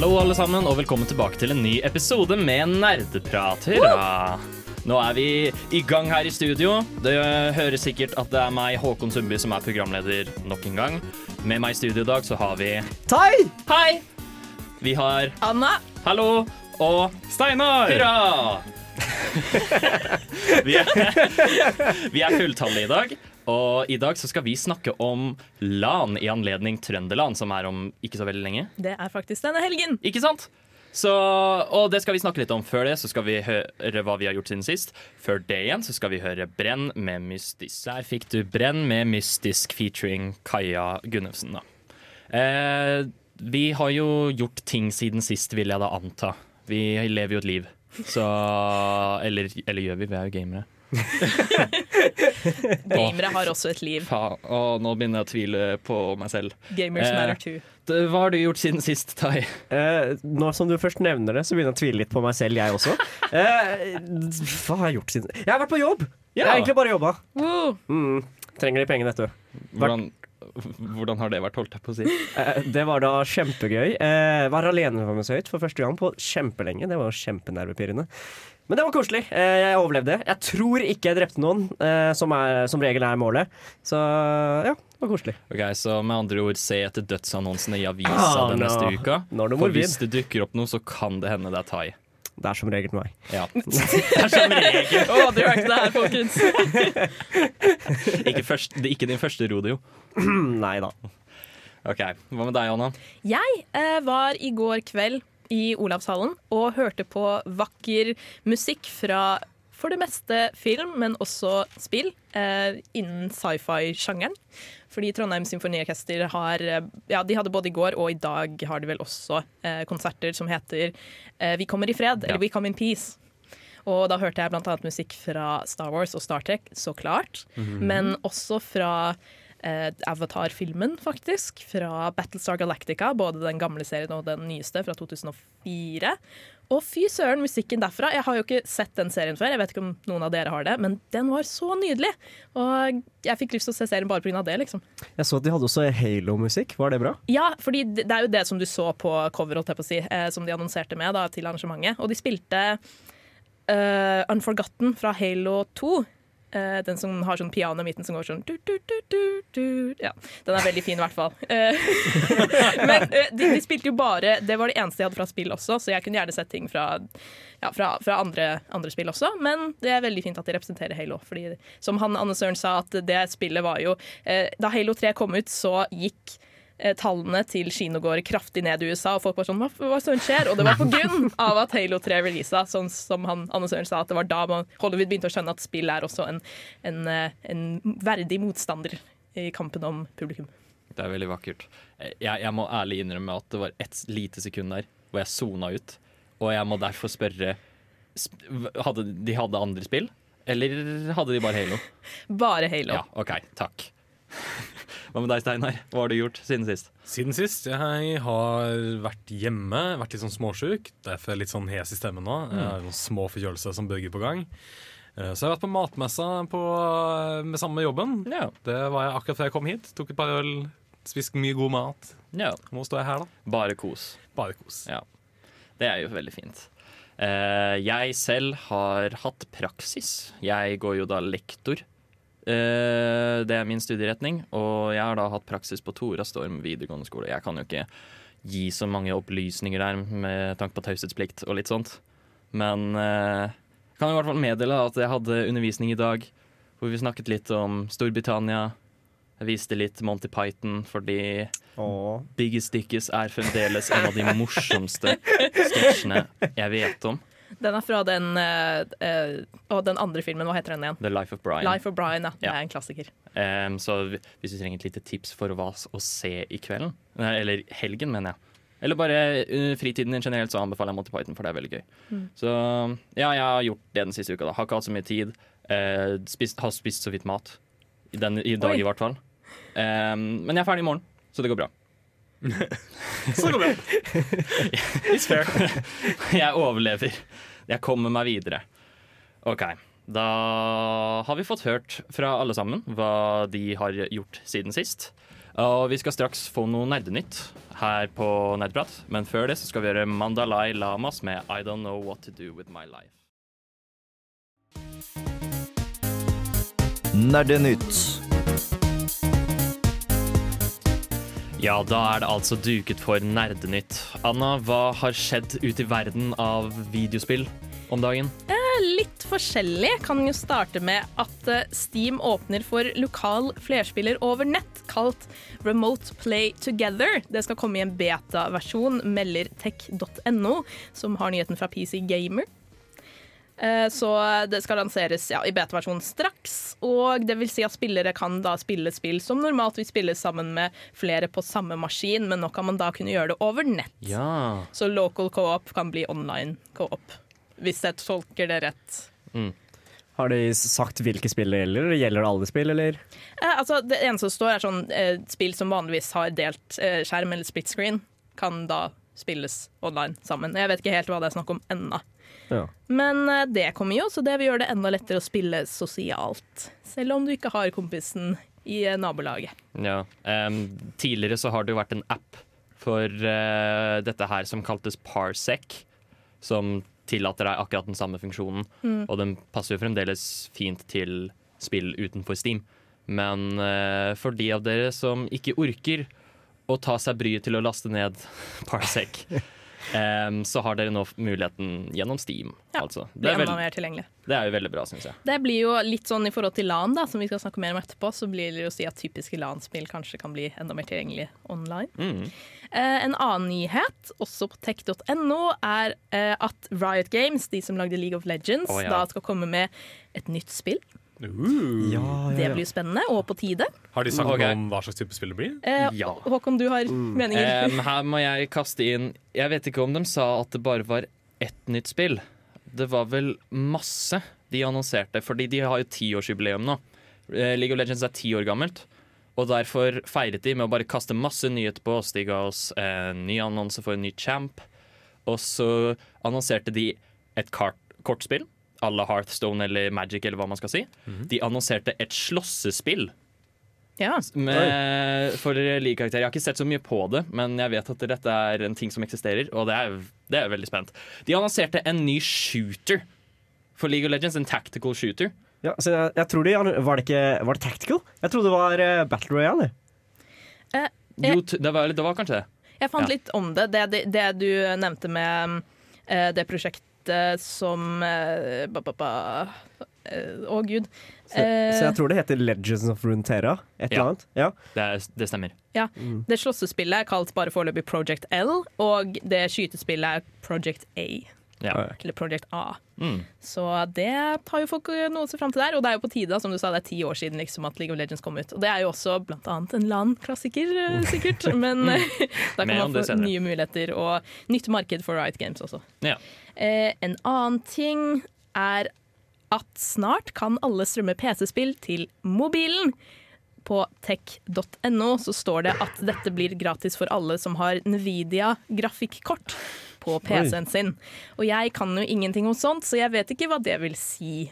Hallo, alle sammen, og velkommen tilbake til en ny episode med Nerdeprat. Hurra! Nå er vi i gang her i studio. Det høres sikkert at det er meg, Håkon Sundby, som er programleder nok en gang. Med meg i studio i dag så har vi Tai! Hei! Vi har Anna. Hallo og Steinar! Hurra! vi, er, vi er fulltallige i dag, og i dag så skal vi snakke om LAN i anledning Trønderland, som er om ikke så veldig lenge. Det er faktisk denne helgen. Ikke sant? Så, og det skal vi snakke litt om før det, så skal vi høre hva vi har gjort siden sist. Før det igjen så skal vi høre Brenn med Mystisk. Der fikk du Brenn med Mystisk featuring Kaja Gunnufsen, da. Eh, vi har jo gjort ting siden sist, vil jeg da anta. Vi lever jo et liv. Så Eller, eller gjør vi? Vi er jo gamere. Gamere har også et liv. Faen. Å, nå begynner jeg å tvile på meg selv. Gamers Eh, matter too. Hva har du gjort siden sist, Tai? Eh, nå som du først nevner det, så begynner jeg å tvile litt på meg selv, jeg også. Eh, hva har jeg gjort siden Jeg har vært på jobb! Jeg har egentlig bare jobba. Mm, trenger de pengene, vet du. Hvordan, hvordan har det vært, holdt jeg på å si? Eh, det var da kjempegøy. Eh, var høyt for første gang på kjempelenge. Det var jo kjempenervepirrende. Men det var koselig. Eh, jeg overlevde. Jeg tror ikke jeg drepte noen, eh, som, er, som regel er målet. Så ja, det var koselig. Ok, Så med andre ord, se etter dødsannonsene i avisa Ah, den neste no. uka. Er For morbid. hvis det dukker opp noe, så kan det hende det er Tai. Det er som regel meg. Ja. Det er som regel. Å, du ikke det her, folkens. Ikke, først, det er ikke din første rodeo. Nei da. Ok, Hva med deg, Anna? Jeg eh, var i går kveld i Olavshallen og hørte på vakker musikk fra for det meste film, men også spill eh, innen sci-fi-sjangeren. Fordi Trondheim Symfoniorkester har eh, Ja, de hadde både i går og i dag har de vel også eh, konserter som heter eh, Vi kommer i fred, Ja. eller We come in peace. Og da hørte jeg annet musikk fra Star Wars og Star Trek, så klart. Men også fra Avatar-filmen, faktisk. Fra Battlestar Galactica, både den gamle serien og den nyeste fra 2004. Og fy søren, musikken derfra. Jeg har jo ikke sett den serien før, jeg vet ikke om noen av dere har det, men den var så nydelig. Og jeg fikk lyst til å se serien bare pga. det, liksom. Jeg så at de hadde også Halo-musikk. Var det bra? Ja, fordi det det er jo det som du så på cover, holdt jeg på å si, eh, som de annonserte med da, til arrangementet. Og de spilte uh, Unforgotten fra Halo 2. Eh, den som har sånn piano i midten som går sånn du, du, du. Ja, Den er veldig fin, i hvert fall. Uh, Men uh, de, de spilte jo bare Det var det eneste jeg hadde fra spill også, så jeg kunne gjerne sett ting fra, ja, fra, fra andre, andre spill også. Men det er veldig fint at de representerer Halo. Fordi som han Anne Søren sa, at det spillet var jo Da Halo 3 kom ut, så gikk tallene til kinogåere kraftig ned i USA, og folk var sånn Hva, hva søren skjer? Og det var på grunn av at Halo 3 releasa, sånn som han, Anne Søren sa, at det var da man, Hollywood begynte å skjønne at spill er også en, en, eh, en verdig motstander i kampen om publikum. Det er veldig vakkert. Jeg, jeg må ærlig innrømme at det var ett lite sekund der hvor jeg sona ut. Og jeg må derfor spørre hadde, De hadde andre spill? Eller hadde de bare Halo? Bare Halo. Ja, OK. Takk. Hva med deg, Steinar? Hva har du gjort siden sist? Siden sist. Jeg har vært hjemme, vært litt sånn småsjuk. Derfor er litt sånn hes i stemmen nå. Jeg har noen små forkjølelser som bøgger på gang. Eh, Så jeg har vært på matmessa på, med samme jobben. Ja. Det var jeg akkurat før jeg kom hit. Tok et par øl, spiste mye god mat. ja. Nå står jeg her, da. Bare kos. Bare kos. Ja. Det er jo veldig fint. Eh, jeg selv har hatt praksis. Jeg går jo da lektor. Eh, det er min studieretning, og jeg har da hatt praksis på Tora Storm videregående skole. Jeg kan jo ikke gi så mange opplysninger der med tanke på taushetsplikt og litt sånt. Men eh, jeg kan i hvert fall meddele at jeg hadde undervisning i dag hvor vi snakket litt om Storbritannia. Jeg viste litt Monty Python fordi Åh. Biggest Dickies er fremdeles en av de morsomste sketsjene jeg vet om. Den er fra den, uh, uh, den andre filmen. Hva heter den igjen? The Life of Brian. Life of Brian. Ja. Det er en klassiker. Um, så hvis du trenger et lite tips for hva å se i kvelden, eller helgen, mener jeg, eller bare uh, fritiden din generelt, så anbefaler jeg Monty Python, for det er veldig gøy. Mm. Så ja, jeg har gjort det den siste uka. da Har ikke hatt så mye tid. eh, spist, har spist så vidt mat. I, den, i dag, Oi. i hvert fall. Um, men jeg er ferdig i morgen, så det går bra. Så går det. It's fair. jeg overlever. Jeg kommer meg videre. OK. Da har vi fått hørt fra alle sammen hva de har gjort siden sist. Og vi skal straks få noe nerdenytt her på Nerdprat, men før det så skal vi gjøre Mandalay Lamas med I Don't Know What To Do With My Life. Nerdenytt. Ja, da er det altså duket for nerdenytt. Anna, hva har skjedd ute i verden av videospill om dagen? Litt forskjellig. Kan jo starte med at eh, Steam åpner for lokal flerspiller over nett, kalt Remote Play Together. Det skal komme i en beta-versjon, melder tech.no, som har nyheten fra PC Gamer. Eh, Så det skal lanseres ja, i beta-versjon straks. Og det vil si at spillere kan da spille spill som normalt vil spilles sammen med flere på samme maskin, men nå kan man da kunne gjøre det over nett. Ja. Så local co-op kan bli online co-op. Hvis jeg tolker det rett. Har de sagt hvilke spill det gjelder? Gjelder det alle spill, eller? Eh, altså, det eneste som står, er sånn eh, spill som vanligvis har delt eh, skjerm eller split screen, kan da spilles online sammen. Jeg vet ikke helt hva det er snakk om ennå. Ja. Men eh, det kommer jo, så det vil gjøre det enda lettere å spille sosialt. Selv om du ikke har kompisen i eh, nabolaget. ja. Um, tidligere så har det jo vært en app for uh, dette her som kaltes Parsec, som tillater deg akkurat den samme funksjonen. Og den passer jo fremdeles fint til spill utenfor Steam. Men uh, for de av dere som ikke orker å ta seg bryet til å laste ned Parsec, em, så har dere nå muligheten gjennom Steam. Ja, altså. Blir det, er enda mer tilgjengelig. det er jo veldig bra, syns jeg. Det blir jo litt sånn i forhold til LAN, da, som vi skal snakke mer om etterpå, så blir det jo å si at typiske LAN-spill kanskje kan bli enda mer tilgjengelig online. Mm. Uh, en annen nyhet, også på tech.no, er uh, at Riot Games, de som lagde League of Legends, oh, ja. da skal komme med et nytt spill. Uh. Ja, Det blir spennende, og på tide. Har de sagt okay. noe om hva slags type spill det blir? Eh, Ja. Håkon, du har meninger? Um, her må jeg kaste inn Jeg vet ikke om de sa at det bare var ett nytt spill. Det var vel masse de annonserte, fordi de har jo tiårsjubileum nå. Eh, League of Legends er ti år gammelt. Og derfor feiret de med å bare kaste masse nyheter på oss. De ga oss en ny annonse for en ny champ. Og så annonserte de et kart, kortspill à la Hearthstone eller Magic eller hva man skal si. De annonserte et slåssespill ja. med, for League-karakter. Jeg har ikke sett så mye på det, men jeg vet at dette er en ting som eksisterer, og det er, det er veldig spent. De annonserte en ny shooter for League of Legends, en tactical shooter. Ja, så jeg, jeg tror de, Var det ikke Var det Tactical? Jeg trodde det var uh, Battle Royale. Eh, Jo, det var, det var kanskje det. Jeg fant Ja. litt om det. Det, det, det du nevnte med det det prosjektet som eh, ba, ba, ba, eh, Å, gud. Så, så Eh, jeg tror det heter Legends of Runeterra. Et Ja. eller annet. Ja. Det, er, det stemmer. Det slåssespillet er kalt bare foreløpig Project L, og det skytespillet er Project A. Ja. Eller Project A. Mm. Så det tar jo folk noe å se fram til der. Og det er jo på tide, som du sa, det er ti år siden liksom, at League of Legends kom ut. Og det er jo også blant annet en LAN-klassiker, eh, sikkert. Men da kan man få nye muligheter og nytt marked for Riot Games også. Ja. Eh, en annen ting er at snart kan alle strømme PC-spill til mobilen. På tech.no så står det at dette blir gratis for alle som har Nvidia grafikkort på PC-en sin. Og jeg kan jo ingenting om sånt, så jeg vet ikke hva det vil si.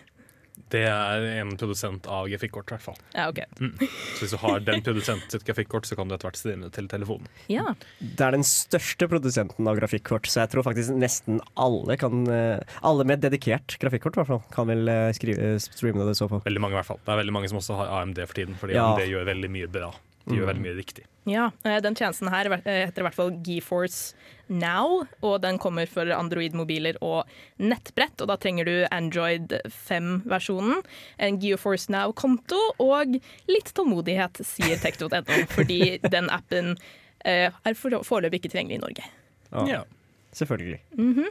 Det er en produsent av grafikkort, i hvert fall. Ja, ok. Så hvis du har den produsenten sitt grafikkort, så kan du etter hvert streame det til telefonen. Ja. Det er den største produsenten av grafikkort, så jeg tror faktisk nesten alle kan eh, Alle med dedikert grafikkort hvert fall, kan vel eh, skrive, streame det så på. Veldig mange i hvert fall. Det er veldig mange som også har AMD for tiden, fordi Ja. AMD gjør veldig mye bra. De gjør veldig mye riktig. ja. eh, Den tjenesten her eh, heter i hvert fall GeForce Now, og den kommer for Android-mobiler og nettbrett. Og da trenger du Android 5-versjonen, en GeForce Now-konto og litt tålmodighet, sier tech.no, fordi den appen eh, er for- foreløpig ikke tilgjengelig i Norge. Ja, Selvfølgelig. Eh,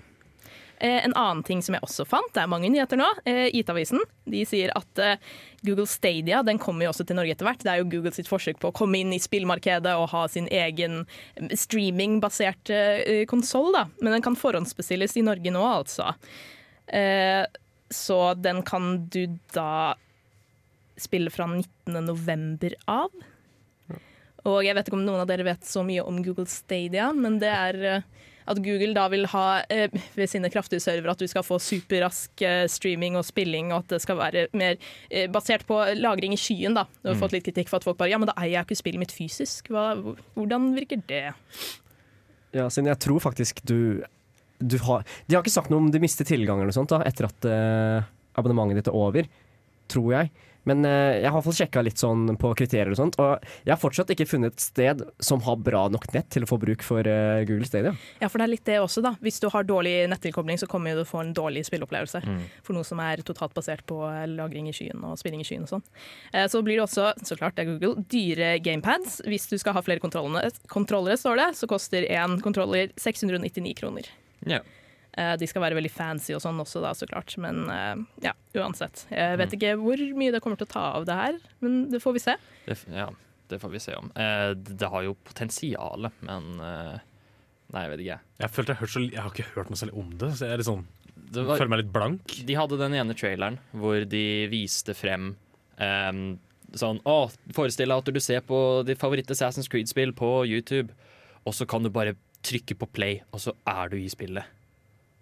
en annen ting som jeg også fant, det er mange nyheter nå. Eh, IT-avisen de sier at eh, Google Stadia den kommer jo også til Norge etter hvert. Det er jo Google sitt forsøk på å komme inn i spillmarkedet og ha sin egen eh, streamingbasert eh, konsoll. Men den kan forhåndsbestilles i Norge nå, altså. Eh, så den kan du da spille fra 19. november av. Og jeg vet ikke om noen av dere vet så mye om Google Stadia, men det er eh, at Google da vil ha eh, ved sine kraftige servere at du skal få superrask eh, streaming og spilling, og at det skal være mer eh, basert på lagring i skyen. da. Du har fått litt kritikk for at folk bare ja, men da eier jeg ikke spillet mitt fysisk. Hva, hvordan virker det? Ja, siden jeg tror faktisk du, du har De har ikke sagt noe om de mister tilgang eller noe sånt da, etter at eh, abonnementet ditt er over, tror jeg. Men eh, jeg har fått sjekka litt sånn på kriterier og sånt, og jeg har fortsatt ikke funnet et sted som har bra nok nett til å få bruk for eh, Google Stadia. Ja, for det er litt det også, da. Hvis du har dårlig nettilkobling, så kommer du til å få en dårlig spilleopplevelse. For noe som er totalt basert på eh, lagring i skyen og spilling i skyen og sånn. Eh, Så blir det også, så klart det er Google, dyre gamepads. Hvis du skal ha flere kontrollene- kontrollere, står det, så koster én kontroller 699 kroner. Ja. Eh, De skal være veldig fancy og sånn også, da, så klart. Men eh, ja, uansett. Jeg vet ikke hvor mye det kommer til å ta av det her, men det får vi se. Det, ja, det får vi se om. Eh, det har jo potensial, men eh, Nei, jeg vet ikke. Jeg, følte jeg, så, jeg har ikke hørt noe særlig om det, så jeg er litt sånn, var, føler meg litt blank. de hadde den ene traileren hvor de viste frem um, sånn Å, forestill deg at du ser på ditt favoritt Assassin's Creed-spill på YouTube, og så kan du bare trykke på play, og så er du i spillet.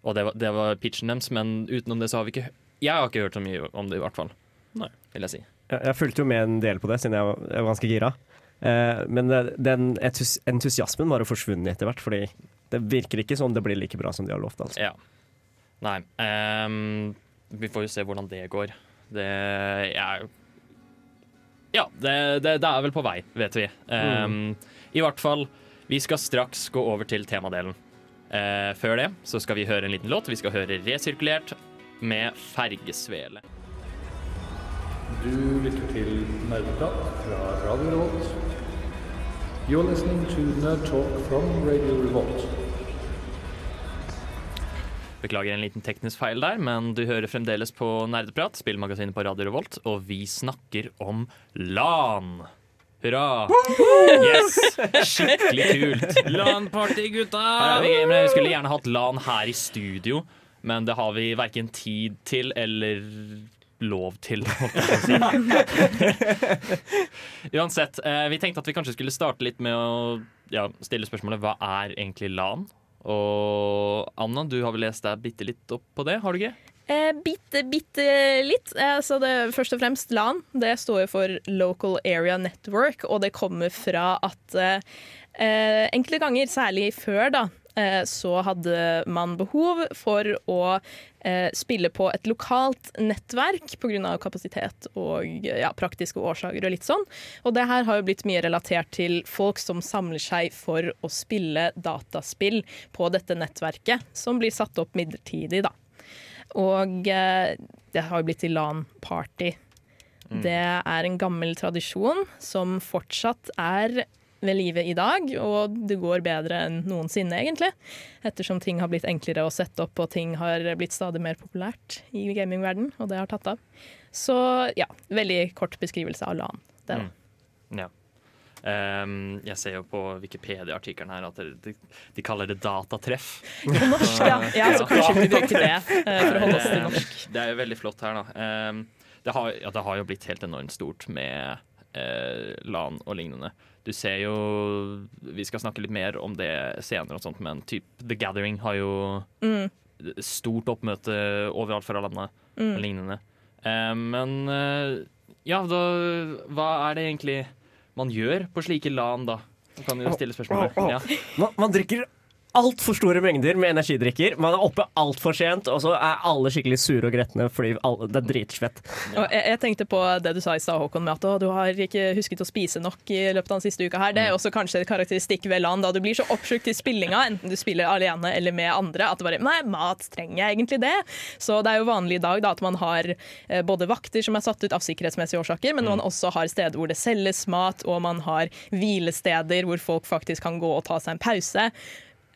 Og det var, det var pitchen deres, men utenom det så har vi ikke Jeg har ikke hørt så mye om det, i hvert fall. Nei. Vil jeg si. Jeg, jeg fulgte jo med en del på det, siden jeg var, jeg var ganske gira. Eh, men den entus entusiasmen bare forsvunnet etter hvert, fordi det virker ikke som det blir like bra som de har lovt. Altså. Ja. Nei. Um, vi får jo se hvordan det går. Det er Ja, det, det, det er vel på vei, vet vi. Ehm, I hvert fall, vi skal straks gå over til temadelen. Eh, før det så skal vi høre en liten låt. Vi skal høre Resirkulert med Fergesvele. Du lytter til Nerdeprat fra Radio Revolt. You're listening to Nerd Talk from Radio Revolt. Beklager en liten teknisk feil der, men du hører fremdeles på Nerdeprat, spillmagasinet på Radio Revolt, og vi snakker om LAN. Hurra! Yes! Skikkelig kult. LAN-party, gutta! Vi. Vi skulle gjerne hatt LAN her i studio, men det har vi verken tid til eller lov til. Uansett, eh, vi tenkte at vi kanskje skulle starte litt med å ja, stille spørsmålet hva er egentlig LAN? Og Anna, du har vel lest deg bitte litt opp på det, har du ikke? Eh, bitte, bitte litt. Eh, så det, først og fremst LAN. Det står jo for Local Area Network, og det kommer fra at eh, eh, enkelte ganger, særlig før, da, eh, så hadde man behov for å eh, spille på et lokalt nettverk pga. kapasitet og ja, praktiske årsaker og litt sånn. Og det her har jo blitt mye relatert til folk som samler seg for å spille dataspill på dette nettverket, som blir satt opp midlertidig, da. Og eh, det har jo blitt til LAN-party. Det er en gammel tradisjon som fortsatt er ved live i dag, og det går bedre enn noensinne, egentlig. Ettersom ting har blitt enklere å sette opp, og ting har blitt stadig mer populært i gamingverden, og det har tatt av. Så ja, veldig kort beskrivelse av LAN. Det da. Ja. Ehm, jeg ser jo på Wikipedia-artikkelen her at de, de kaller det datatreff. På norsk, ja. ja. Så kanskje vi bruker det eh, for å holde oss til norsk. Det er jo veldig flott her, da. Ehm, det, har, ja, det har jo blitt helt enormt stort med eh, LAN og lignende. Du ser jo Vi skal snakke litt mer om det senere, og sånt, men typ The Gathering har jo Mm. stort oppmøte overalt fra landet Mm. og lignende. Ehm, men eh, ja, da Hva er det egentlig man gjør på slike LAN, da? Man kan jo stille spørsmål. Ja. Man, man drikker altfor store mengder med energidrikker. Man er oppe altfor sent, og så er alle skikkelig sure og gretne fordi alle, det er dritsvett. Og jeg, jeg tenkte på det du sa i stad, Håkon, med at du har ikke husket å spise nok i løpet av den siste uka her. Det er også kanskje et karakteristikk ved LAN, da du blir så oppslukt i spillinga, enten du spiller alene eller med andre, at det bare Nei, mat, trenger jeg egentlig det? Så det er jo vanlig i dag da, at man har eh, både vakter som er satt ut av sikkerhetsmessige årsaker, men man også har steder hvor det selges mat, og man har hvilesteder hvor folk faktisk kan gå og ta seg en pause.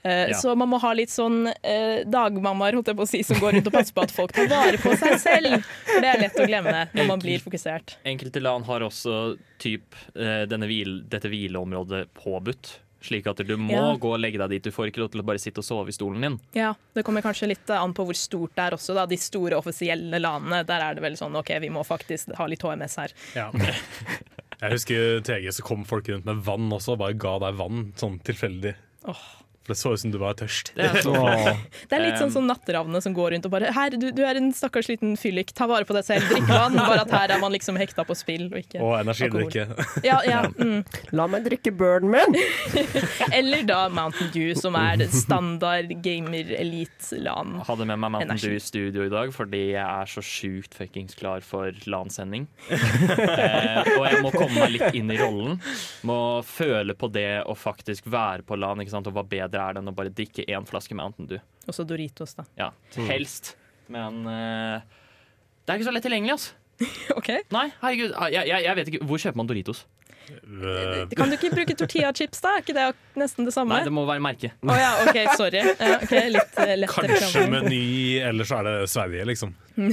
Eh, Ja. Så man må ha litt sånn eh, dagmammaer holdt jeg på å si, som går rundt og passer på at folk tar vare på seg selv. For det er lett å glemme når man blir fokusert. Enkelte land har også typ, eh, denne hvil, dette hvileområdet påbudt. Slik at du må Ja. gå og legge deg dit. Du får ikke lov til å bare sitte og sove i stolen din. Ja, Det kommer kanskje litt an på hvor stort det er også. da. De store offisielle landene, der er det vel sånn OK, vi må faktisk ha litt HMS her. Ja. Jeg husker TG så kom folk rundt med vann også, og bare ga deg vann sånn tilfeldig. Åh, For det så ut som du var tørst. Det er Det er litt sånn Um, som natteravnene som går rundt og bare Her, du, du er en stakkars liten fyllik, ta vare på deg selv, drikk vann. Bare at her er man liksom hekta på spill og ikke Og energidrikke. ja, ja, mm. La meg drikke burden min! Eller da Mountain Dew, som er standard gamer elite-LAN. hadde med meg Mountain Dew i studio i dag fordi jeg er så sjukt fuckings klar for LAN-sending. eh, og jeg må komme meg litt inn i rollen. Må føle på det å faktisk være på LAN, ikke sant? og være bedre er det enn å bare drikke én flaske Mountain Dew. Også Doritos, da. Ja, helst. Men uh, det er ikke så lett tilgjengelig, altså. OK? Nei, herregud, jeg, jeg, jeg vet ikke, Hvor kjøper man Doritos? Øh, Kan du ikke bruke tortilla-chips, da? Er ikke det nesten det samme? Nei, det må være merke. Oh, ja, OK, sorry. Ja, okay, litt eh, Kanskje. Meny, eller så er det Sverige, liksom.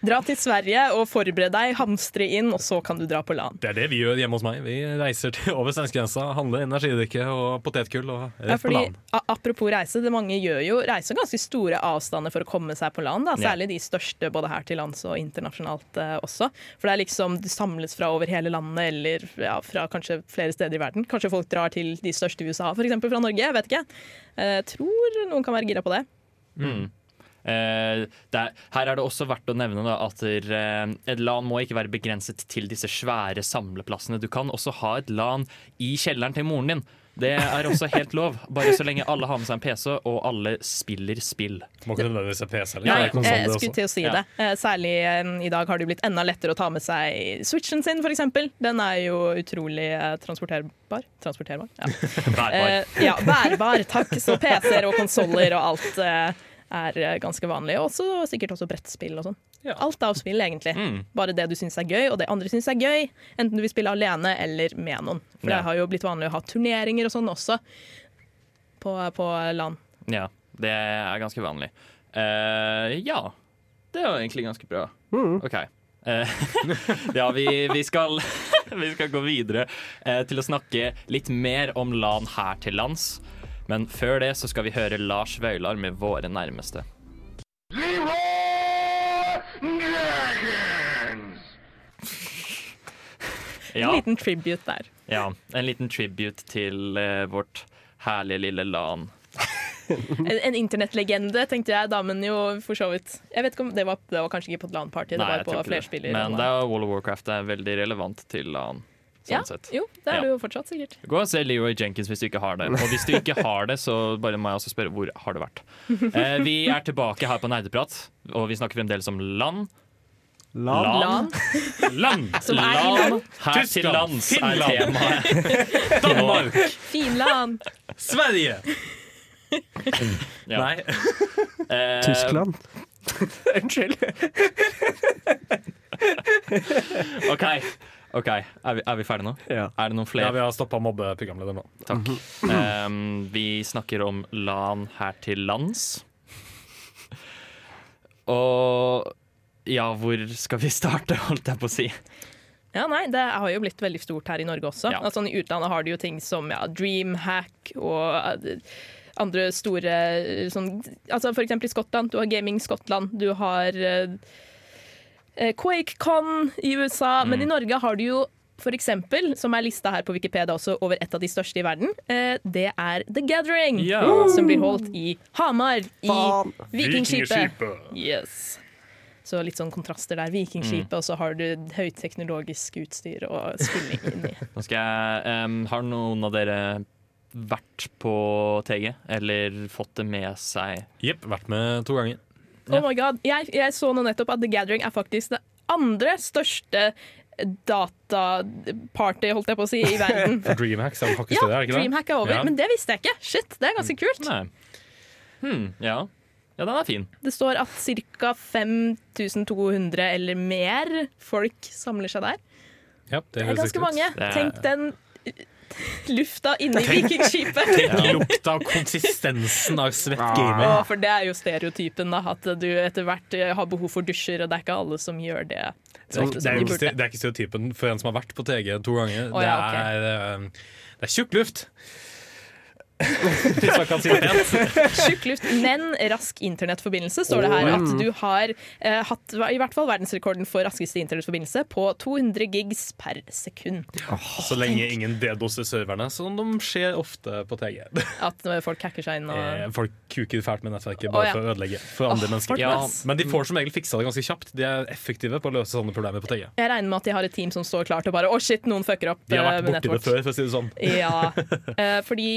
Dra til Sverige og forbered deg, hamstre inn, og så kan du dra på LAN. Det er det vi gjør hjemme hos meg. Vi reiser til over svenskegrensa, handler energidrikke og potetgull og rett ja, fordi, på LAN. apropos reise, det mange gjør jo reiser ganske store avstander for å komme seg på land. Da. Særlig de største både her til lands og internasjonalt eh, også. For det er liksom, det samles fra over hele landet eller ja, fra kanskje flere steder i verden. Kanskje folk drar til de største i USA, f.eks. fra Norge. Jeg vet ikke. Jeg tror noen kan være gira på det. Mm. Eh, det er, her er det også verdt å nevne da, at uh, et LAN må ikke være begrenset til disse svære samleplassene. Du kan også ha et LAN i kjelleren til moren din. Det er også helt lov, bare så lenge alle har med seg en PC og alle spiller spill. Må ikke nødvendigvis ha PC. Eller? Nei, er jeg skulle til å si Ja. det. Eh, Særlig eh, i dag har det blitt enda lettere å ta med seg Switchen sin, f.eks. Den er jo utrolig eh, transporterbar. Transporterbar? Ja. Bærbar. Eh, ja, bærbar, takk. Så PC-er og konsoller og alt eh, er eh, ganske vanlig. Og også, sikkert også brettspill og sånn. Ja. Alt av spill, egentlig. Mm. Bare det du syns er gøy, og det andre syns er gøy. Enten du vil spille alene eller med noen. For Ja. det har jo blitt vanlig å ha turneringer og sånn også på, på LAN. Ja, det er ganske vanlig. Uh, ja, det er jo egentlig ganske bra. OK. Eh, ja, vi, vi, skal, vi skal gå videre eh, til å snakke litt mer om LAN her til lands. Men før det så skal vi høre Lars Vaular med 'Våre nærmeste'. En liten tribute der. ja, en liten tribute til eh, vårt herlige lille LAN. En, en internettlegende, tenkte jeg. Damen jo for så vidt Jeg vet ikke om Det var, det var kanskje ikke på et LAN-party, det Nei, var på det. flerspiller. Men det er Wall of Warcraft er veldig relevant til LAN. Sånn ja, sett. jo, det er Ja. du jo fortsatt, sikkert. Gå og se Leroy Jenkins hvis du ikke har det. Og hvis du ikke har det, så bare må jeg også spørre hvor har det vært. Eh, vi er tilbake her på Nerdeprat, og vi snakker fremdeles om land. Land. LAN. Land! Land land. her til lands er Finland. temaet. Danmark! Finland! Sverige! Nei. Eh, Tyskland. Unnskyld. OK. Ok, Er vi, er vi ferdige nå? Ja. Er det noen flere? Ja, vi har stoppa mobbeprogramlederen nå. Takk. Um, vi snakker om LAN her til lands. Og ja, hvor skal vi starte, holdt jeg på å si. Ja, nei, Det har jo blitt veldig stort her i Norge også. Ja. Altså, I utlandet har du jo ting som ja, Dreamhack og eh, andre store eh, sånn, altså For eksempel i Skottland. Du har Gaming Skottland. Du har eh, QuakeCon i USA. Men i Mm. Norge har du jo for eksempel, som er lista her på Wikipedia også over et av de største i verden, eh, det er The Gathering. Ja. Som blir holdt i Hamar, i Faen. Vikingskipet. Yes. Så litt sånn kontraster der. Mm. Vikingskipet, og så har du høyteknologisk utstyr og spilling inni. Nå skal jeg, um, har noen av dere vært på TG, eller fått det med seg? Jepp, vært med to ganger. Oh my god, jeg, jeg så nå nettopp at The Gathering er faktisk det andre største dataparty, holdt jeg på å si, i verden. Dreamhack er faktisk Ja, det, er ikke det? Dreamhack er over, Ja. men det visste jeg ikke. Shit, det er ganske kult. Nei. Hmm, ja. ja, den er fin. Det står at ca. 5200 eller mer folk samler seg der. Ja, det Det er ganske mange. Det er- Tenk den lufta inni Vikingskipet. Tenk lukta og konsistensen av svett Å, gamer. for det er jo stereotypen, da. At du etter hvert eh, har behov for dusjer, og det er ikke alle som gjør det. Så ofte Det er, de ikke, det er ikke stereotypen for en som har vært på TG to ganger. Oh, ja, okay. det, er, eh, det er tjukk luft. Hvis man kan si det. Tjukk luft, men rask internettforbindelse, står det her. At du har eh, hatt i hvert fall verdensrekorden for raskeste internettforbindelse på 200 gigs per sekund. Så lenge ingen dedoser serverne, som de skjer ofte på TG. At folk hacker seg inn og Eh, Folk kuker fælt med nettverket bare bare ja. for å ødelegge for andre oh, mennesker. Ja. Men de får som regel fiksa det ganske kjapt. De er effektive på å løse sånne problemer på TG. Jeg regner med at de har et team som står klart og bare Å, shit, noen fucker opp De har eh, vært borti det før, for å si det sånn. Ja, eh, fordi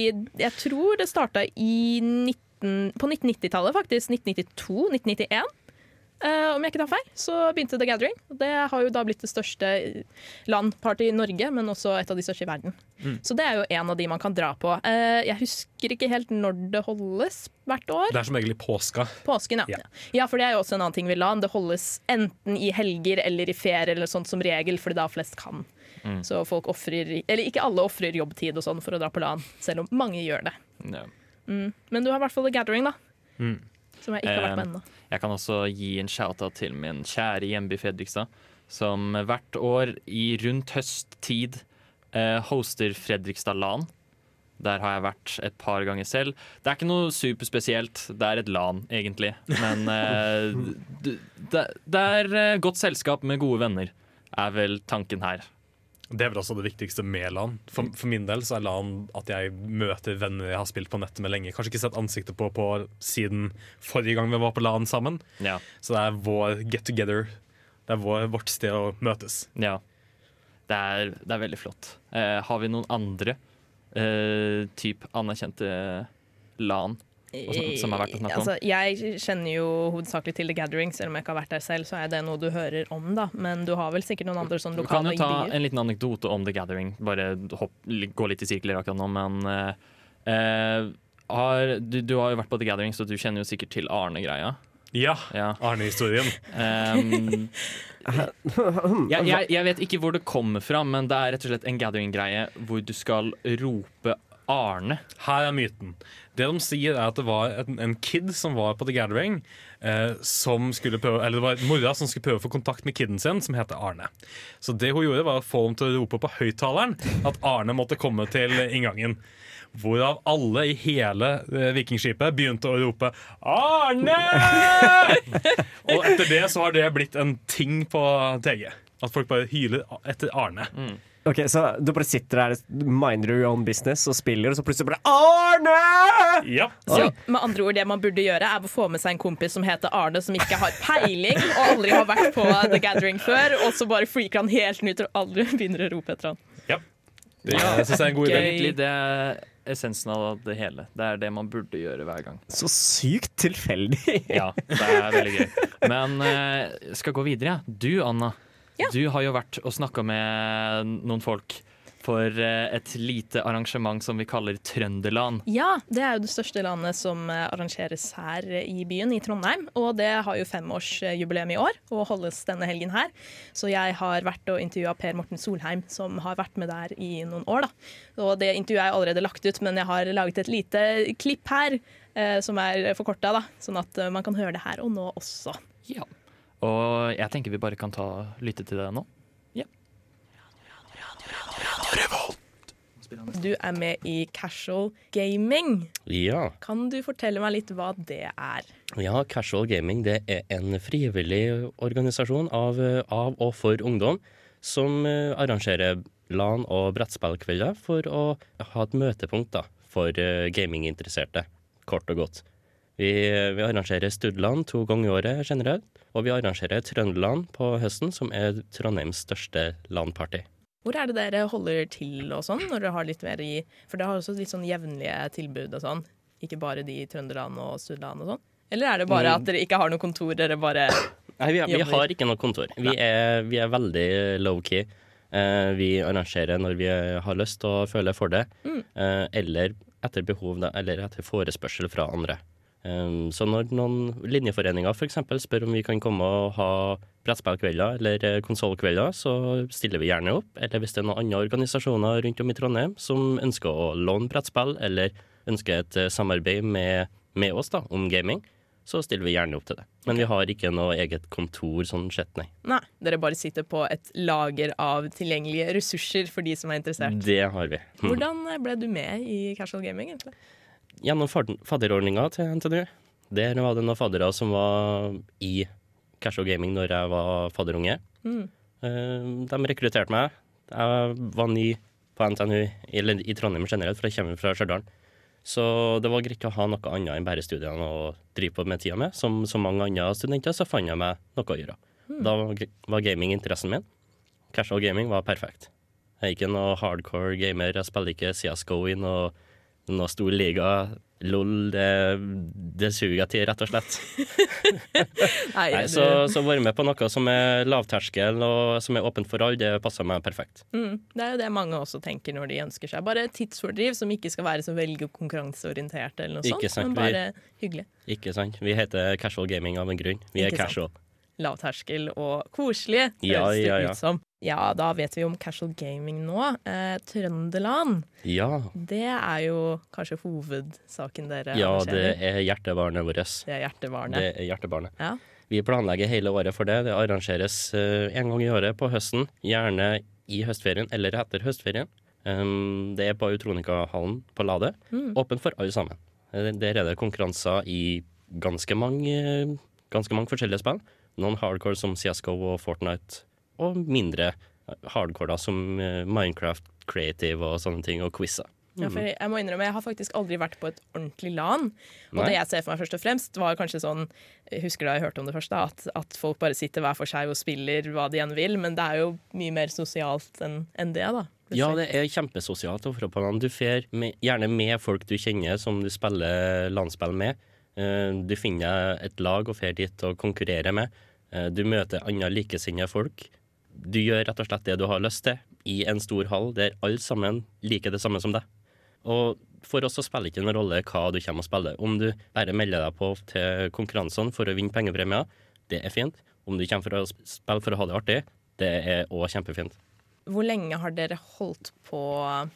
jeg tror det starta i 19, på 1990-tallet, faktisk. 1992-1991. Eh, om jeg ikke tar feil, så begynte The Gathering. Det har jo da blitt det største landparty i Norge, men også et av de største i verden. Så det er jo en av de man kan dra på. Eh, jeg husker ikke helt når det holdes hvert år. Det er som egentlig påska. Påsken, ja. Ja. ja. for det er jo også en annen ting ved LAN. Det holdes enten i helger eller i ferie eller sånt som regel, fordi da flest kan. Så folk offrer Eller ikke alle ofrer jobbtid og sånn for å dra på LAN, selv om mange gjør det. Ja. Men du har i hvert fall The Gathering, da. Mm. Som jeg ikke har vært på Eh, ennå. Jeg kan også gi en shout-out til min kjære hjemby Fredrikstad, som hvert år i rundt høsttid eh, hoster Fredrikstad LAN. Der har jeg vært et par ganger selv. Det er ikke noe superspesielt. Det er et LAN, egentlig. Men eh, det, det er godt selskap med gode venner, er vel tanken her. Det er vel også det viktigste med LAN. For, for min del så er LAN at jeg møter venner jeg har spilt på nettet med lenge. Kanskje ikke sett ansiktet på, på siden forrige gang vi var på LAN sammen. Ja. Så det er vår get together. Det er vår, vårt sted å møtes. ja. Det, er, det er veldig flott. Eh, har vi noen andre eh, typ anerkjente LAN som- som er verdt å snakke om? Altså, jeg kjenner jo hovedsakelig til The Gathering, selv om jeg ikke har vært der selv. Så er det noe du hører om, da. Men du har vel sikkert noen andre sånn Du kan jo ta en liten anekdote om The Gathering. Bare hopp, gå litt i sirkler akkurat nå, men eh, eh, har, du, du har jo vært på The Gathering, så du kjenner jo sikkert til Arne-greia. Ja, Ja. Arne-historien. Um, jeg, jeg, jeg vet ikke hvor det kommer fra, men det er rett og slett en gathering-greie hvor du skal rope Arne. Her er myten. Det de sier er at det var en, en kid som var på The Gathering, eh, som skulle prøve, eller det var mora som skulle prøve å få kontakt med kiden sin, som heter Arne. Så det hun gjorde, var å få dem til å rope på høyttaleren at Arne måtte komme til inngangen. Hvorav alle i hele eh, Vikingskipet begynte å rope 'Arne!' Og etter det så har det blitt en ting på TG. At folk bare hyler etter Arne. Ok, Så du bare sitter der, minder your own business og spiller, og så plutselig bare Arne! Ja. Så med andre ord, det man burde gjøre, er å få med seg en kompis som heter Arne, som ikke har peiling og aldri har vært på The Gathering før, og så bare freaker han helt ut, og alle begynner å rope etter han. Ja. Det synes jeg er en god idé. Egentlig det er essensen av det hele. Det er det man burde gjøre hver gang. Så sykt tilfeldig. Ja, det er veldig gøy. Men jeg skal gå videre. ja. Du, Anna. Ja. Du har jo vært og snakka med noen folk for eh, et lite arrangement som vi kaller Trønderland. Ja, det er jo det største landet som eh, arrangeres her i byen, i Trondheim. Og det har jo femårsjubileum i år og holdes denne helgen her. Så jeg har vært og intervjua Per Morten Solheim, som har vært med der i noen år. da. Og det intervjuet er allerede lagt ut, men jeg har laget et lite klipp her. eh, Som er forkorta, sånn at man kan høre det her og nå også. Ja. Og jeg tenker vi bare kan ta lytte til det nå. Ja. Du er med i Casual Gaming. Ja. Kan du fortelle meg litt hva det er? ja, Casual Gaming det er en frivillig organisasjon av, av og for ungdom som eh, arrangerer LAN- og brettspillkvelder for å ha et møtepunkt da, for eh, gaminginteresserte, kort og godt. Vi, vi arrangerer Studland to ganger i året generelt, og vi arrangerer Trøndeland på høsten, som er Trondheims største LAN-party. Hvor er det dere holder til og sånn, når dere har litt mer i For dere har også litt sånn jevnlige tilbud og sånn, ikke bare de i Trøndeland og Studland og sånn? Eller er det bare Mm. at dere ikke har noe kontor, dere bare Nei, vi, vi har ikke noe kontor. Vi er, vi er veldig low-key. Eh, vi arrangerer når vi har lyst og føler for det, eh, eller etter behov, da, eller etter forespørsel fra andre. Um, så når noen linjeforeninger f.eks. spør om vi kan komme og ha brettspillkvelder eller konsollkvelder, så stiller vi gjerne opp. Eller hvis det er noen andre organisasjoner rundt om i Trondheim som ønsker å låne brettspill, eller ønsker et eh, samarbeid med, med oss da, om gaming, så stiller vi gjerne opp til det. Men vi har ikke noe eget kontor sånn sett, nei. Nei, dere bare sitter på et lager av tilgjengelige ressurser for de som er interessert. Det har vi. Hvordan ble du med i casual gaming, egentlig? Gjennom fadderordninga til NTNU. Der var det noen faddere som var i casual gaming når jeg var fadderunge. Mm. Eh, De rekrutterte meg. Jeg var ny på NTNU, eller i Trondheim generelt, for jeg kommer fra Stjørdal. Så det var greit å ha noe annet enn bare studiene å drive på med tida med. Som så mange andre studenter, så fant jeg meg noe å gjøre. Da var gaming interessen min. Casual gaming var perfekt. Jeg er ikke noe hardcore gamer. Jeg spiller ikke CSGO i noe, noe stor liga. LOL, det, det suger til, rett og slett. Nei, Nei, så, så være med på noe som er lavterskel og som er åpent for alle, det passer meg perfekt. Mm, det er jo det mange også tenker når de ønsker seg. Bare tidsfordriv som ikke skal være så veldig konkurranseorientert, eller noe Ikke sånt, sant, men bare hyggelig. Ikke sant? Vi heter casual gaming av en grunn. Vi er casual. Lavterskel og koselige, Ja, høres det ja, ja. ut som. Ja, da vet vi om casual gaming nå. Eh, Trøndeland, Ja, det er jo kanskje hovedsaken dere ja, det er hjertebarnet vårt. Det er hjertebarnet. Det er hjertebarnet. Ja. Vi planlegger hele året for det. Det arrangeres eh, en gang i året på høsten. Gjerne i høstferien eller etter høstferien. Um, det er på Utronika-hallen på Lade. Mm. Åpent for alle sammen. Eh, Der er det konkurranser i ganske mange, ganske mange forskjellige spill. Noen hardcore som CSGO og Fortnite, og mindre hardcore da, som eh, Minecraft Creative og sånne ting, og quizer. Ja, for jeg må innrømme, jeg har faktisk aldri vært på et ordentlig LAN. Og Nei. det jeg ser for meg først og fremst, var kanskje sånn Jeg husker da jeg hørte om det først, da, at, at folk bare sitter hver for seg og spiller hva de enn vil. Men det er jo mye mer sosialt enn en det, da. Ja, det er kjempesosialt. å dra på LAN. Du fer gjerne med folk du kjenner som du spiller landspill med. Eh, Du finner et lag og fer dit og konkurrerer med. Eh, Du møter andre likesinnede folk. Du gjør rett og slett det du har lyst til, i en stor hall der alle sammen liker det samme som deg. Og for oss så spiller ikke noen rolle hva du kommer og spiller. Om du bare melder deg på til konkurransene for å vinne pengepremier, det er fint. Om du kommer for å spille for å ha det artig, det er òg kjempefint. Hvor lenge har dere holdt på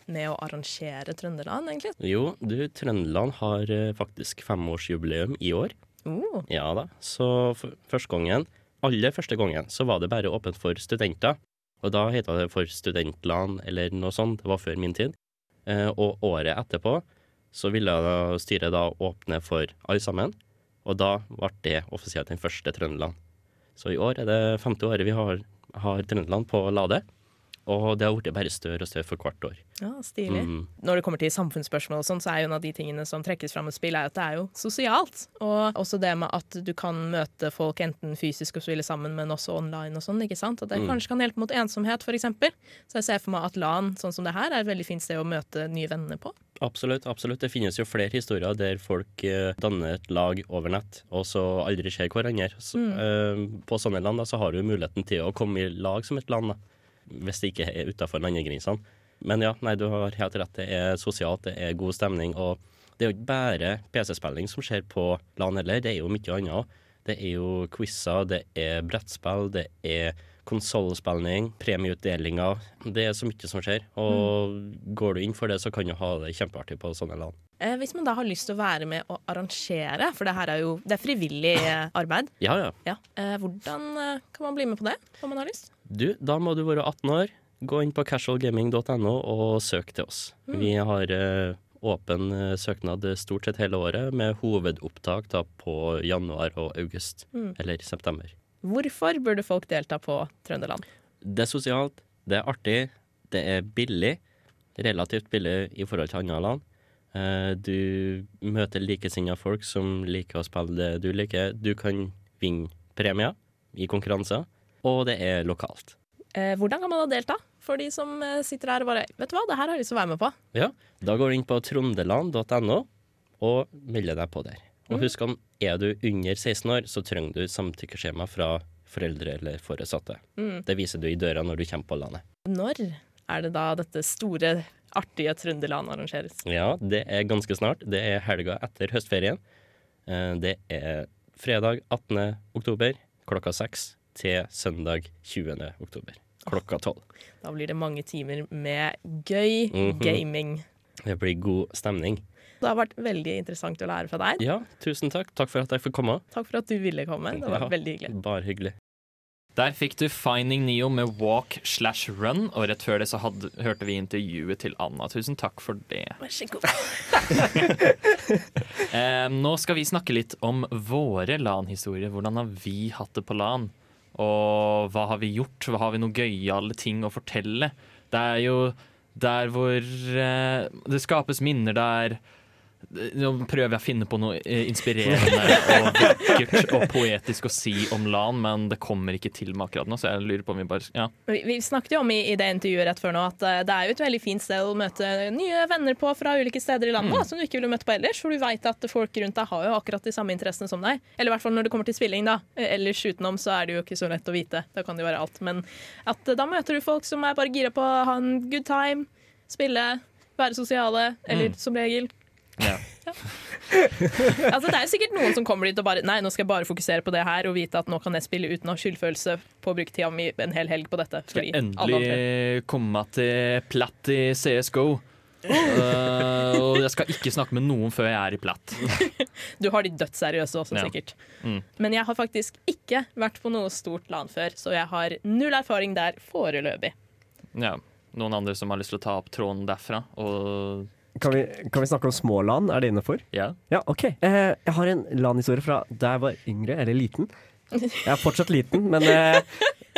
med å arrangere Trøndeland, egentlig? Jo, du, Trøndeland har eh, faktisk femårsjubileum i år. Uh. Ja da. Så første gangen, aller første gangen, så var det bare åpent for studenter. Og da heta det for studentland eller noe sånt. Det var før min tid. Eh, og året etterpå så ville styret da åpne for alle sammen. Og da ble det offisielt den første Trøndeland. Så i år er det femte året vi har, har Trøndeland på Lade. Og det har blitt bare større og større for hvert år. ja, stilig. Mm. Når det kommer til samfunnsspørsmål, og sånn, så er jo en av de tingene som trekkes fram med spill, er at det er jo sosialt. Og også det med at du kan møte folk enten fysisk og spille sammen, men også online og sånn. ikke sant? At det Mm. kanskje kan hjelpe mot ensomhet, f.eks. Så jeg ser for meg at LAN, sånn som det her, er et veldig fint sted å møte nye venner på. Absolutt. absolutt. Det finnes jo flere historier der folk uh, danner et lag over nett, og så aldri ser hverandre. Så, eh, på sånne land da, så har du muligheten til å komme i lag som et land, da, hvis det ikke er utafor landegrensene. Men ja, nei, du har helt rett. Det er sosialt, det er god stemning. Og det er jo ikke bare PC-spilling som skjer på LAN heller, det er jo mye annet òg. Det er jo quizer, det er brettspill, det er konsollspilling, premieutdelinger. Det er så mye som skjer. Og går du inn for det, så kan du ha det kjempeartig på sånne LAN. Eh, hvis man da har lyst til å være med og arrangere, for det her er jo det er frivillig eh, arbeid, Ja, ja. ja. eh, hvordan kan man bli med på det om man har lyst? Du, da må du være 18 år. Gå inn på casualgaming.no og søk til oss. Vi har eh, åpen eh, søknad stort sett hele året, med hovedopptak da på januar og august. Mm. Eller september. Hvorfor burde folk delta på Trøndeland? Det er sosialt, det er artig, det er billig. Relativt billig i forhold til andre land. Eh, Du møter likesinnede folk som liker å spille det du liker. Du kan vinne premier i konkurranser, og det er lokalt. Eh, hvordan kan man da delta? For de som eh, sitter her og bare Vet du hva, det her har jeg lyst til å være med på. Ja, da går du inn på trondeland.no og melder deg på der. Og husk om er du under 16 år, så trenger du samtykkeskjema fra foreldre eller foresatte. Mm. Det viser du i døra når du kommer på landet. Når er det da dette store, artige Trøndeland arrangeres? Ja, det er ganske snart. Det er helga etter høstferien. Eh, Det er fredag 18. oktober klokka seks til søndag 20. oktober klokka tolv. Da blir det mange timer med gøy Mhm. gaming. Det blir god stemning. Det har vært veldig interessant å lære fra deg. Ja, tusen takk. Takk for at jeg fikk komme. Takk for at du ville komme. Det var Ja. veldig hyggelig. Bare hyggelig. Der fikk du Finding Neo med Walk slash Run, og rett før det så hadde, hørte vi intervjuet til Anna. Tusen takk for det. Vær så god. Eh, nå skal vi snakke litt om våre LAN-historier. Hvordan har vi hatt det på LAN? Og hva har vi gjort? Hva har vi noen gøyale ting å fortelle? Det er jo der hvor eh, det skapes minner der Nå prøver jeg å finne på noe eh, inspirerende og vakkert og poetisk å si om LAN, men det kommer ikke til meg akkurat nå, så jeg lurer på om vi bare Ja. Vi, snakket jo om i, i det intervjuet rett før nå at eh, det er jo et veldig fint sted å møte nye venner på fra ulike steder i landet da, som du ikke ville møtt på ellers. For du vet at folk rundt deg har jo akkurat de samme interessene som deg. Eller i hvert fall når det kommer til spilling, da. Eh, Ellers utenom så er det jo ikke så lett å vite. Da kan det jo være alt. Men at da møter du folk som er bare gira på å ha en good time, spille, være sosiale, eller som regel ja. Altså, det er jo sikkert noen som kommer dit og bare Nei, nå skal jeg bare fokusere på det her og vite at nå kan jeg spille uten å ha skyldfølelse på å bruke tida mi en hel helg på dette. Skal andre- endelig komme til platt i CSGO. uh, og jeg skal ikke snakke med noen før jeg er i platt. Du har de dødsseriøse også, Ja. sikkert. Mm. Men jeg har faktisk ikke vært på noe stort LAN før, så jeg har null erfaring der foreløpig. Ja. Noen andre som har lyst til å ta opp tråden derfra? Og Kan vi, kan vi snakke om små LAN? Er det innafor? ja. Ja, OK. Eh, jeg har en LAN-historie fra da jeg var yngre, eller liten. Jeg er fortsatt liten, men eh,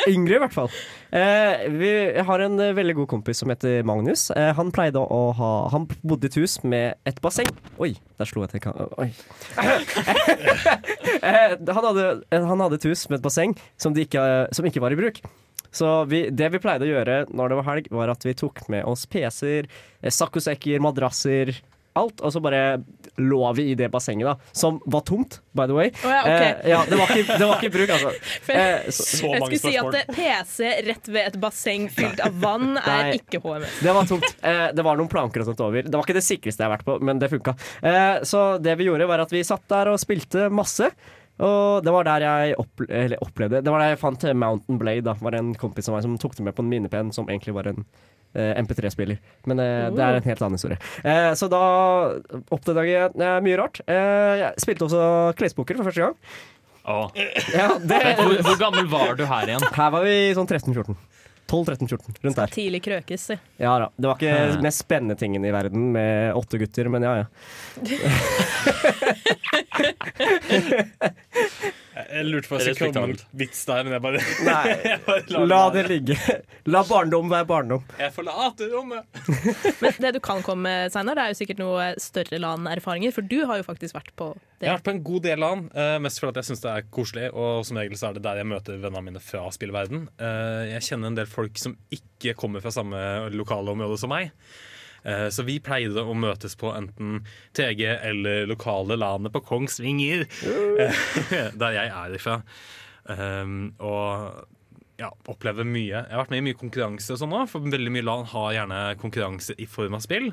yngre i hvert fall. Eh, vi, jeg har en eh, veldig god kompis som heter Magnus. Eh, han pleide å ha Han bodde i et hus med et basseng. Oi, der slo jeg til Oi. eh, han, hadde, han hadde et hus med et basseng som, ikke, som ikke var i bruk. Så vi, det vi pleide å gjøre når det var helg, var at vi tok med oss PC-er, eh, saccosekker, madrasser, alt, og så bare lå vi i det bassenget, da. Som var tomt, by the way. Oh ja, okay. eh, ja, det, var ikke, det var ikke i bruk, altså. Eh, så, Så jeg skulle si at PC rett ved et basseng fylt av vann er Nei. ikke HMS. det var tomt. Eh, det var noen planker og sånt over. Det var ikke det sikreste jeg har vært på, men det funka. Eh, så det vi gjorde, var at vi satt der og spilte masse. Og det var der jeg opple opplevde Det var der jeg fant Mountain Blade. Da var det en kompis av meg som tok det med på en minipenn, som egentlig var en eh, MP3-spiller. Men eh, det er en helt annen historie. Eh, så da oppdaget jeg mye rart. Eh, jeg spilte også klespoker for første gang. Oh. Ja, det, Hvor, hvor gammel var du her igjen? her var vi sånn 13-14. 12-13-14, rundt der. Tidlig krøkes. si. Ja da. Det var ikke den mest spennende tingen i verden med åtte gutter, men ja ja. Jeg lurte på om jeg skulle komme med en vits der, men jeg bare, Nei, jeg bare la det ligge. La barndom være barndom. Jeg forlater rommet. Men det du kan komme med senere, det er jo sikkert noe større LAN-erfaringer, for du har jo faktisk vært på Jeg har vært på en god del LAN, eh, mest fordi jeg syns det er koselig. Og som regel så er det der jeg møter vennene mine fra spillverden. Eh, jeg kjenner en del folk som ikke kommer fra samme lokale område som meg. Eh, Så vi pleide å møtes på enten TG eller lokale LAN-et på Kongsvinger, eh, der jeg er ifra. Um, og ja, opplever mye. Jeg har vært med i mye konkurranse og sånn også, for veldig mye land har gjerne konkurranse i form av spill.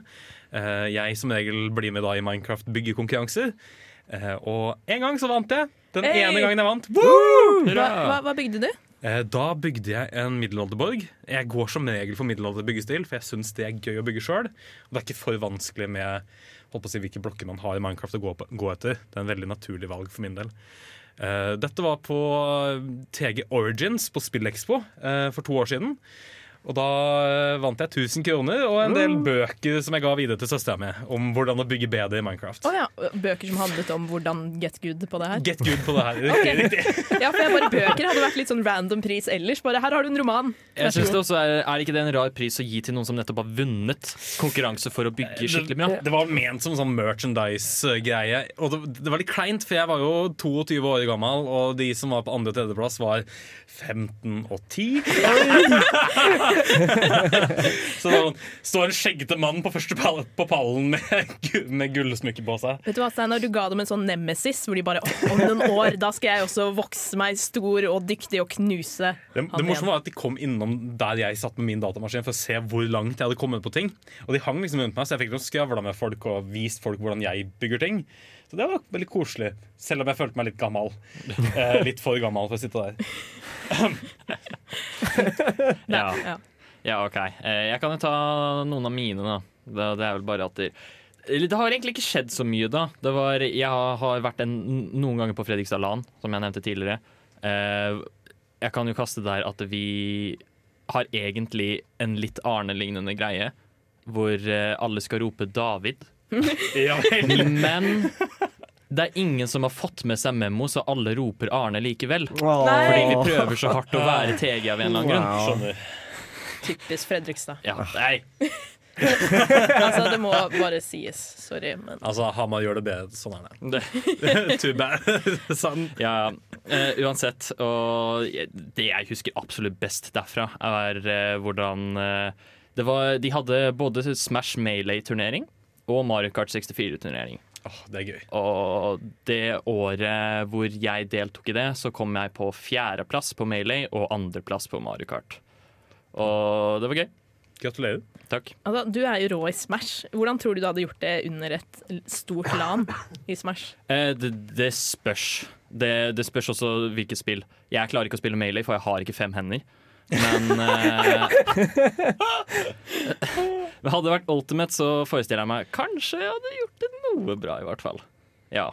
Eh, jeg som regel blir med da i Minecraft byggekonkurranser. Og en gang så vant jeg. Den Hey! ene gangen jeg vant. Hva, hva, hva bygde du? Eh, da bygde jeg en middelalderborg. Jeg går som regel for middelalderbyggestil, for jeg syns det er gøy å bygge sjøl. Og det er ikke for vanskelig med holdt på å si, hvilke blokker man har i Minecraft å gå, på, gå etter. Det er en veldig naturlig valg for min del. Eh, dette var på TG Origins på SpillExpo eh, for to år siden. Og da eh, vant jeg 1000 kroner og en del bøker som jeg ga videre til søstera mi om hvordan å bygge bedre i Minecraft. Oh, ja, Bøker som handlet om hvordan get good på det her? Get good på det her. Riktig, riktig. Ja, for jeg bare Bøker hadde vært litt sånn random pris ellers. Bare her har du en roman. Jeg synes det også er, er ikke det en rar pris å gi til noen som nettopp har vunnet konkurranse for å bygge skikkelig bra? Det var ment som sånn merchandise-greie. Og det, det var litt kleint, for jeg var jo 22 år gammel, og de som var på andre- og tredjeplass, var 15 og 10. Så da står en skjeggete mann på første pall, på pallen med, med gullsmykke på seg. Vet du hva, Steinar, Du ga dem en sånn nemesis, hvor de bare Om noen år da skal jeg også vokse meg stor og dyktig og knuse Det, han det morsomme var at De kom innom der jeg satt med min datamaskin for å se hvor langt jeg hadde kommet på ting. Og de hang liksom rundt meg, så jeg fikk skravla med folk og vist folk hvordan jeg bygger ting. Så det var veldig koselig, selv om jeg følte meg litt gammel. Eh, litt for gammel for å sitte der. Ja. Ja. Ja, OK. Eh, Jeg kan jo ta noen av mine, da. Det det er vel bare at det, Det har egentlig ikke skjedd så mye, da. Det var, jeg har vært en, noen ganger på Fredrikstad LAN, som jeg nevnte tidligere. Eh, jeg kan jo kaste der at vi har egentlig en litt Arne-lignende greie, hvor eh, alle skal rope 'David'. Ja. Men det er ingen som har fått med seg memo, så alle roper Arne likevel. Oh. Fordi vi prøver så hardt å være TG av en eller annen grunn. Wow. Skjønner. Typisk Fredrikstad. Ja, nei. Altså, det må bare sies. Sorry, men Altså, Hamar gjør det bedre. Sånn er det. Det, Too bad. sånn. ja, uh, uansett. Og det jeg husker absolutt best derfra, er uh, hvordan uh, det var, De hadde både Smash Melee-turnering og Mario Kart 64-turnering. Åh, det er gøy. Og det året hvor jeg deltok i det, så kom jeg på fjerdeplass på Melee og andreplass på Mario Kart. Og det var gøy. Gratulerer. Takk. altså, du er jo rå i Smash. Hvordan tror du du hadde gjort det under et stort LAN i Smash? Eh, det, det spørs. Det, det spørs også hvilket spill. Jeg klarer ikke å spille Melee, for jeg har ikke fem hender. Men uh, Hadde det vært Ultimate, så forestiller jeg meg kanskje jeg hadde gjort det noe bra, i hvert fall. Ja.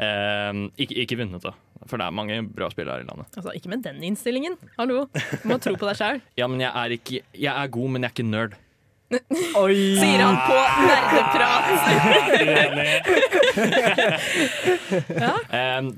Uh, ikke, ikke vunnet, da. For det er mange bra spillere her i landet. Altså, Ikke med den innstillingen. Hallo. Du må tro på deg sjæl. Ja, men jeg er, ikke, jeg er god, men jeg er ikke nerd. Oi! Sier han på nerdeprat.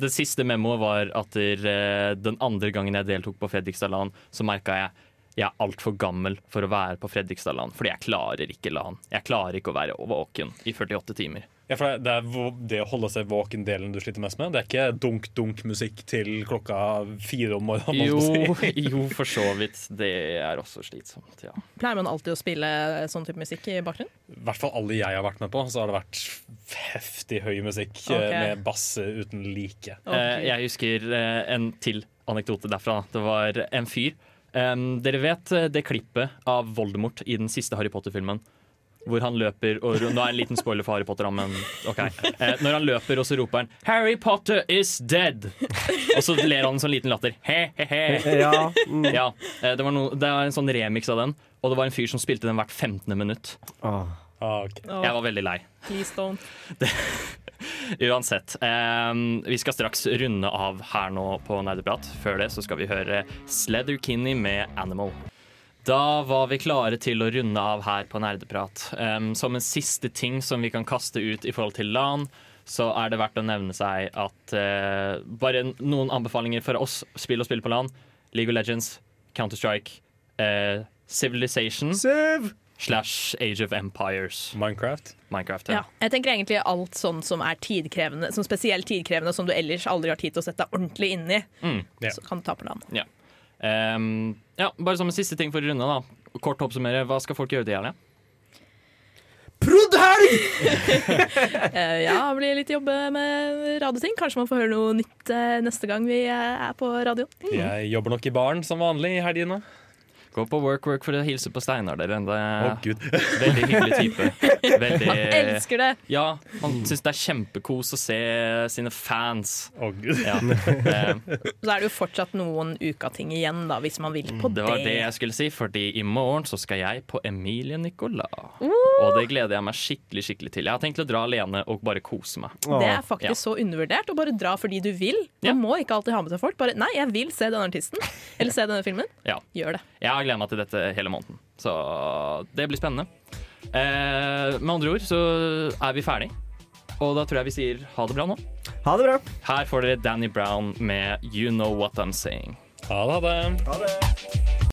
Det siste memoet var at der, eh, den andre gangen jeg deltok på Fredrikstad LAN, så merka jeg jeg er altfor gammel for å være på Fredrikstad LAN, fordi jeg klarer ikke LAN. Jeg klarer ikke å være våken i 48 timer. Ja, for det er det å holde seg våken-delen du sliter mest med. Det er ikke dunk-dunk-musikk til klokka fire om morgenen. Jo, si. jo, for så vidt. Det er også slitsomt, ja. Pleier man alltid å spille sånn type musikk i bakgrunnen? I hvert fall alle jeg har vært med på, så har det vært heftig høy musikk okay. Med bass uten like. Okay. Eh, jeg husker eh, en til anekdote derfra. Det var en fyr. Dere vet eh, det klippet av Voldemort i den siste Harry Potter-filmen? Hvor han løper og Nå er det en liten spoiler for Harry Potter, men OK. Eh, når han løper, og så roper han 'Harry Potter is dead'! Og så ler han en sånn liten latter. He-he-he. Ja. Mm. Ja, eh, det, var no, det var en sånn remix av den, og det var en fyr som spilte den hvert 15. minutt. Oh. Oh, okay. Jeg var veldig lei. please don't. Uansett. Eh, vi skal straks runde av her nå på Nerdeprat. Før det så skal vi høre Sledder Kinney med 'Animal'. Da var vi klare til å runde av her på Nerdeprat. Um, som en siste ting som vi kan kaste ut i forhold til LAN, så er det verdt å nevne seg at uh, bare noen anbefalinger for oss spill og spill på LAN. League of Legends, Counter-Strike, uh, Civilization Sev! slash Age of Empires, Minecraft. Minecraft. Ja, jeg tenker egentlig alt sånn som er tidkrevende, som spesielt tidkrevende, som du ellers aldri har tid til å sette deg ordentlig inn i, Mm. Ja. så kan du ta på LAN. Ja. Ehm, ja, bare som en siste ting for å runde, da. Kort oppsummere. Hva skal folk gjøre til helga? Proddhelg! Eh, ja, det blir litt jobbe med radioting. Kanskje man får høre noe nytt eh, neste gang vi eh, er på radioen. Jeg jobber nok i baren som vanlig i helgene. Gå på work work for å hilse på Steinar, dere. Det er gud. veldig hyggelig type. Veldig Elsker det! Ja, han syns det er kjempekos å se sine fans. Å, gud. Ja. Ehm, Så er det jo fortsatt noen uka-ting igjen, da, hvis man vil på det det. var det jeg skulle si, fordi i morgen så skal jeg på Emilie Nicolas. Uh! Og det gleder jeg meg skikkelig skikkelig til. Jeg har tenkt å dra alene og bare kose meg. Det er faktisk Ja. så undervurdert å bare dra fordi du vil. Man Ja. må ikke alltid ha med seg folk. Bare 'nei, jeg vil se denne artisten', eller se denne filmen. Ja. Gjør det. Jeg har gleda meg til dette hele måneden, så det blir spennende. Eh, med andre ord så er vi ferdig, og da tror jeg vi sier ha det bra nå. Ha det bra. Her får dere Danny Brown med You Know What I'm Saying. Ha det, ha det. Ha det.